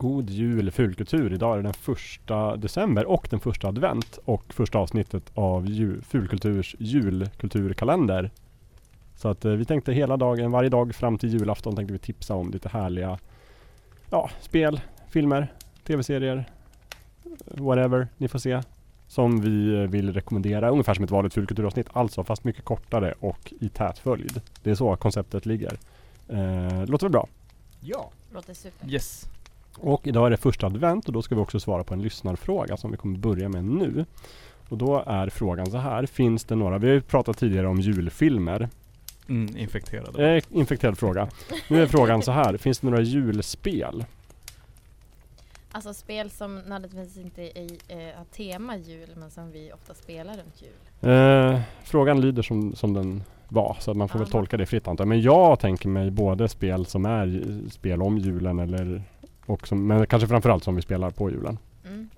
God jul fulkultur! Idag är det den första december och den första advent och första avsnittet av jul, Fulkulturs julkulturkalender. Så att eh, vi tänkte hela dagen, varje dag fram till julafton tänkte vi tipsa om lite härliga ja, spel, filmer, tv-serier, whatever ni får se. Som vi eh, vill rekommendera, ungefär som ett vanligt fulkulturavsnitt, alltså fast mycket kortare och i tät följd. Det är så konceptet ligger. Eh, låter väl bra? Ja. Låter super. Yes. Och idag är det första advent och då ska vi också svara på en lyssnarfråga som vi kommer börja med nu. Och då är frågan så här, finns det några, vi har ju pratat tidigare om julfilmer. Mm, infekterade. Eh, infekterad fråga. Nu är frågan så här, finns det några julspel? Alltså spel som nödvändigtvis inte är, eh, har tema jul men som vi ofta spelar runt jul. Eh, frågan lyder som, som den var, så att man får väl Aha. tolka det fritt antar jag. Men jag tänker mig både spel som är spel om julen eller och som, men kanske framförallt som vi spelar på julen. Mm.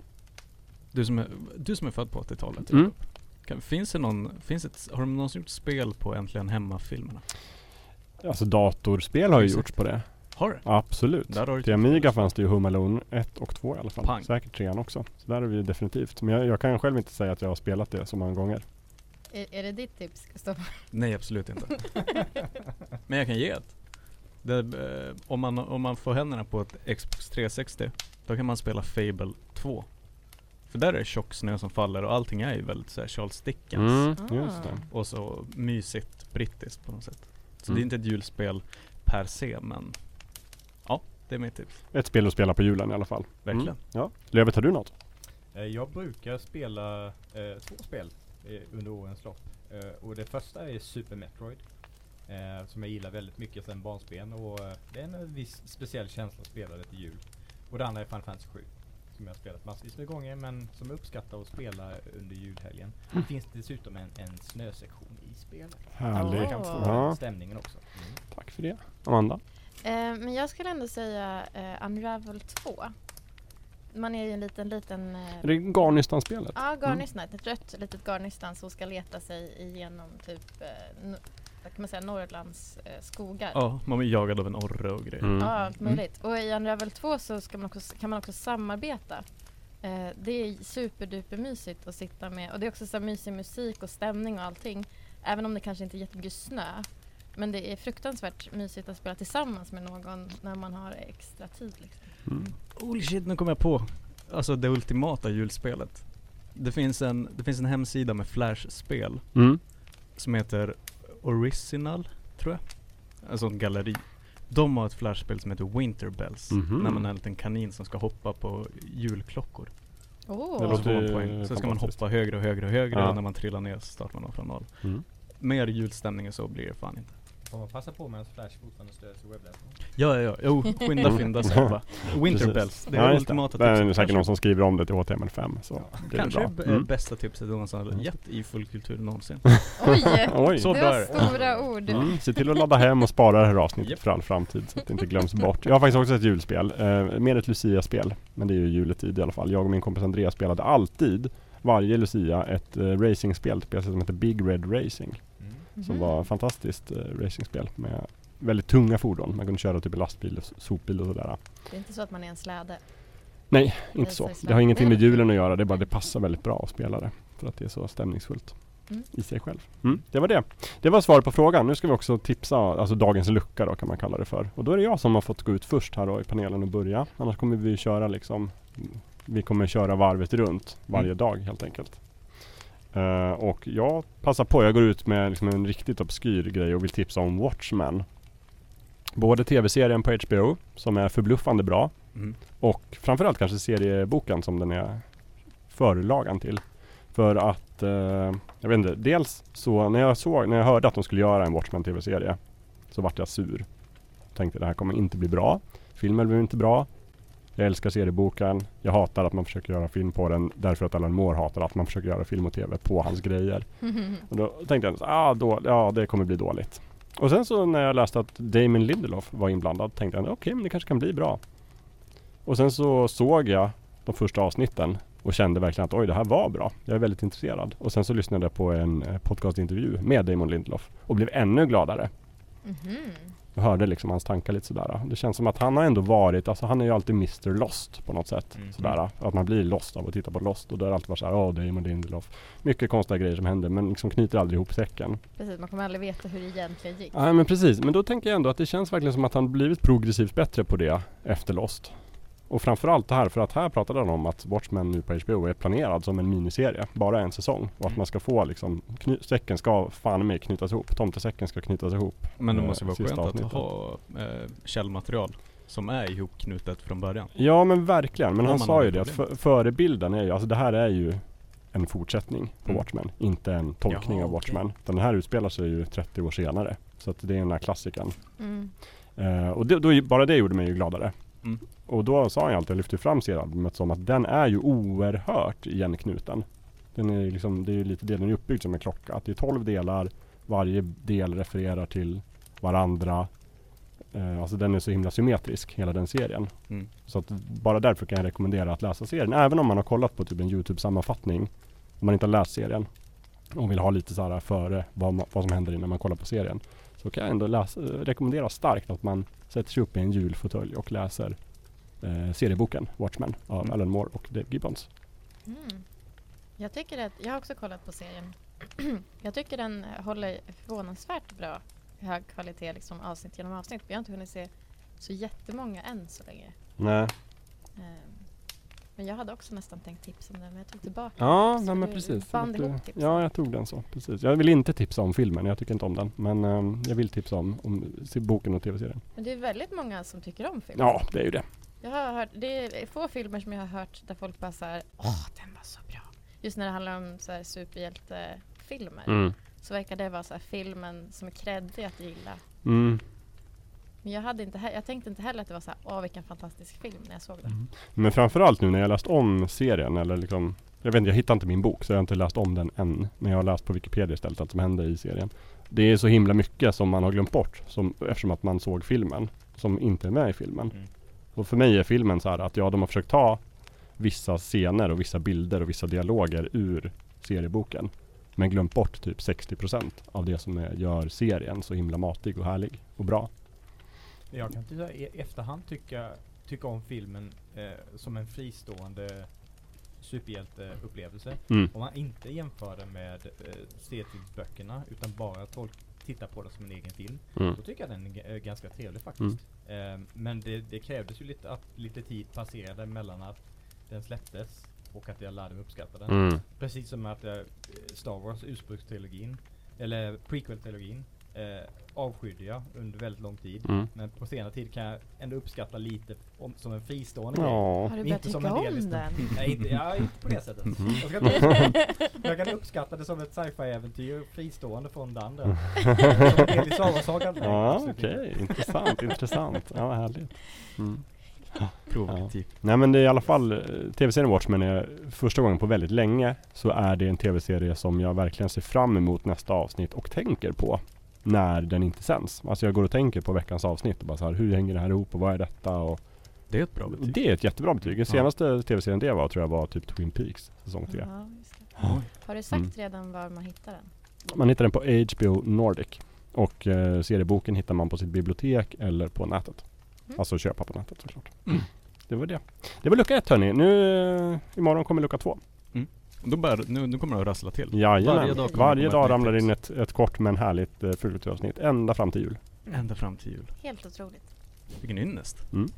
Du, som är, du som är född på 80-talet. Mm. Kan, finns det någon, finns ett, har de någonsin gjort spel på Äntligen Hemma-filmerna? Alltså datorspel har ju Exakt. gjorts på det. Har det? Absolut. Där har du Till Amiga fanns det ju Home Alone 1 och 2 i alla fall. Pang. Säkert 3 också. Så där är vi definitivt. Men jag, jag kan själv inte säga att jag har spelat det så många gånger. Är, är det ditt tips Kristoffer? Nej, absolut inte. Men jag kan ge ett. Det, eh, om, man, om man får händerna på ett Xbox 360, då kan man spela Fable 2. För där är det tjock snö som faller och allting är ju väldigt såhär Charles Dickens. Mm, just det. Ah. Och så mysigt brittiskt på något sätt. Så Mm. det är inte ett julspel per se, men ja, det är mitt tips. Ett spel att spela på julen i alla fall. Verkligen. Mm. Ja. Lövet, har du något? Eh, Jag brukar spela eh, två spel eh, under årens lopp. Eh, och det första är Super Metroid. Eh, som jag gillar väldigt mycket sedan barnsben och eh, det är en viss speciell känsla att spela det till jul. Och det andra är Final Fantasy 7. Som jag har spelat massvis med gånger men som jag uppskattar att spela under julhelgen. Det finns dessutom en, en snösektion i spelet. Härligt. Kan få Ja, stämningen också. Mm. tack för det. Amanda? Eh, men jag skulle ändå säga eh, Unravel 2. Man är ju en liten, liten... Eh, Är det Garnistan-spelet? Ja, Garnistan, ett rött litet Garnistan som ska leta sig igenom typ, eh, vad kan man säga, Norrlands eh, skogar. Ja, man blir jagad av en orre och grejer. Mm. Ja, allt möjligt. Och i Unravel 2 så ska man också, kan man också samarbeta. Eh, det är superduper mysigt att sitta med och det är också så här mysig musik och stämning och allting. Även om det kanske inte är jättemycket snö. Men det är fruktansvärt mysigt att spela tillsammans med någon när man har extra tid. Liksom. Mm. Holy shit, nu kom jag på. Alltså det ultimata julspelet. Det finns en, det finns en hemsida med flashspel Mm. som heter Original, tror jag. En sån galleri. De har ett flashspel som heter Winter Bells. Mhm. När man är en liten kanin som ska hoppa på julklockor. Åh, Det låter. Sen ska man hoppa högre och högre och högre Ja. och när man trillar ner så startar man om från noll. Mm. Mer julstämning än så blir det fan inte. Får man passa på medan Flash fortfarande stöds i webbläsaren? Ja, ja, ja. Jo, skynda Mm. fynda sig bara. Winter Precis. Bells. Det är just ultimata Det är tipset. säkert någon som skriver om det till HTML5. Så Ja. det Kanske bra. Mm. bästa tipset någonsin har Mm. gett i fullkultur någonsin. Oj! Oj. Så det var är det. stora ord. Mm, se till att ladda hem och spara det här avsnittet för all framtid så att det inte glöms bort. Jag har faktiskt också ett julspel, eh, mer ett Lucia-spel. Men det är ju juletid i alla fall. Jag och min kompis Andreas spelade alltid varje Lucia ett eh, racingspel till PC som heter Big Red Racing. Mm. Som Mhm. var fantastiskt eh, racingspel med väldigt tunga fordon. Man kunde köra typ en lastbil, och sopbil och sådär. Det är inte så att man är en släde. Nej, inte så. Det har ingenting med släppt. julen att göra. Det är bara det passar väldigt bra att spela det. För att det är så stämningsfullt Mm. i sig själv. Mm, det var det. Det var svaret på frågan. Nu ska vi också tipsa, alltså dagens lucka då kan man kalla det för. Och då är det jag som har fått gå ut först här då i panelen och börja. Annars kommer vi köra liksom Vi kommer köra varvet runt varje Mm. dag helt enkelt. Eh, och jag passar på, jag går ut med liksom en riktigt obskyr grej och vill tipsa om Watchmen. Både tv-serien på HBO som är förbluffande bra Mm. och framförallt kanske serieboken som den är förlagan till. För att, eh, jag vet inte, dels så när jag såg, när jag hörde att de skulle göra en Watchmen tv-serie så vart jag sur. Tänkte det här kommer inte bli bra. Filmen blir inte bra. Jag älskar serieboken. Jag hatar att man försöker göra film på den därför att Alan Moore hatar att man försöker göra film och tv på hans grejer. Och då tänkte jag, ah, då, ja det kommer bli dåligt. Och sen så när jag läste att Damon Lindelof var inblandad tänkte jag, okej men det kanske kan bli bra. Och sen så såg jag de första avsnitten och kände verkligen att oj det här var bra. Jag är väldigt intresserad. Och sen så lyssnade jag på en eh, podcastintervju med Damon Lindelof och blev ännu gladare. Mhm. Jag hörde liksom hans tankar lite sådär. Det känns som att han har ändå varit, alltså han är ju alltid Mr Lost på något sätt. Mm. Sådär. Att man blir lost av att titta på Lost och då har det alltid varit såhär, åh Damon Lindelof. Mycket konstiga grejer som händer men liksom knyter aldrig ihop säcken. Precis, man kommer aldrig veta hur det egentligen gick. Nej men precis, men då tänker jag ändå att det känns verkligen som att han blivit progressivt bättre på det efter Lost. Och framförallt det här, för att här pratade han om att Watchmen nu på HBO är planerad som en miniserie, bara en säsong. Och att Mm. man ska få liksom, kny- säcken ska fan med knytas ihop, tomtesäcken ska knytas ihop. Men det eh, måste vara sista skönt att avsnittet. ha eh, källmaterial som är ihopknutet från början. Ja men verkligen, men Om han sa ju det att problem. för, förebilden är ju, alltså det här är ju en fortsättning på Mm. Watchmen, inte en tolkning Jaha, av. Watchmen. Utan den här utspelar sig ju 30 år senare. Så att det är den här klassikern. Mm. Eh, och det, då, bara det gjorde mig ju gladare. Mm. Och då sa han ju alltid, jag lyfte fram seriealbumet som att den är ju oerhört igenknuten. Den är liksom, det är ju lite det, den är uppbyggd som en klocka. Att det är 12 delar, varje del refererar till varandra. Eh, alltså den är så himla symmetrisk, hela den serien. Mm. Så att bara därför kan jag rekommendera att läsa serien. Även om man har kollat på typ en Youtube-sammanfattning. Om man inte har läst serien. Och vill ha lite så här före vad, man, vad som händer innan man kollar på serien. Så kan jag ändå läsa, rekommendera starkt att man sätter sig upp i en julfåtölj och läser eh, serieboken Watchmen av Mm. Alan Moore och Dave Gibbons. Mm. Jag tycker att, jag har också kollat på serien. jag tycker den håller förvånansvärt bra hög kvalitet liksom avsnitt genom avsnitt. Vi har inte hunnit se så jättemånga än så länge. Nej. Ehm, Men jag hade också nästan tänkt tipsa om den men jag tog tillbaka Ja, Så nej, men precis. band du- ihop tipsen. ja, jag tog den så. Precis. Jag vill inte tipsa om filmen, jag tycker inte om den. Men ehm, jag vill tipsa om, om boken och tv-serien. Men det är väldigt många som tycker om filmen. Ja, det är ju det. Jag har hört, det är få filmer som jag har hört där folk bara såhär Åh, den var så bra. Just när det handlar om så här superhjältefilmer Mm. så verkar det vara så här filmen som är kreddig att gilla. Mm. Men jag, hade inte jag tänkte inte heller att det var så här, åh vilken fantastisk film när jag såg den. Mm. Men framförallt nu när jag läst om serien eller liksom Jag vet inte, jag hittar inte min bok så jag har inte läst om den än. Men jag har läst på Wikipedia istället allt som hände i serien. Det är så himla mycket som man har glömt bort som, eftersom att man såg filmen. Som inte är med i filmen. Mm. Och för mig är filmen så här att ja, de har försökt ta vissa scener och vissa bilder och vissa dialoger ur serieboken. Men glömt bort typ 60% av det som är, gör serien så himla matig och härlig och bra. Jag kan tycka, i efterhand tycka, tycka om filmen eh, som en fristående superhjälteupplevelse. Mm. Om man inte jämför den med eh, serietidningsböckerna utan bara tolk, tittar på den som en egen film. Mm. Då tycker jag den är är ganska trevlig faktiskt. Eh, men det, det krävdes ju lite, att lite tid passerade mellan att den släpptes och att jag lärde mig uppskatta den. Mm. Precis som att eh, Star Wars ursprungstrilogin, eller prequel-trilogin, eh, avskydde jag under väldigt lång tid. Mm. Men på senare tid kan jag ändå uppskatta lite om, som en fristående grej. Ja. Har du Inte börjat som tycka del om stor- den? Nej, inte, ja, inte på det sättet. Mhm. Jag, ska inte, jag kan uppskatta det som ett sci-fi-äventyr fristående från det andra. Som en del i. Nej, Ja, okej. inte. Intressant, intressant. Ja, härligt. Mm. Provokativ. Nej men det är i alla fall, eh, tv-serien Watchmen är första gången på väldigt länge så är det en tv-serie som jag verkligen ser fram emot nästa avsnitt och tänker på när den inte sänds. Alltså jag går och tänker på veckans avsnitt och bara så här, hur hänger det här ihop och vad är detta? Och, Det är ett bra betyg. det är ett jättebra betyg. Den Ja. senaste tv-serien det var tror jag var typ Twin Peaks säsong 3. Ja, just det. Ja. Har du sagt Mm. redan var man hittar den? Man hittar den på HBO Nordic. Och eh, serieboken hittar man på sitt bibliotek eller på nätet. Mm. Alltså köpa på nätet såklart. Mm. Det var det. Det var lucka ett hörni. Nu, eh, imorgon kommer lucka två. Då börjar, nu, nu kommer det att rassla till. Jajamän. Varje Varje dag dag, komma ett ramlar in ett, ett kort men härligt eh, fullt avsnitt. Ända fram till jul. Ända fram till jul. Helt otroligt. Vilken ynnest. Mm.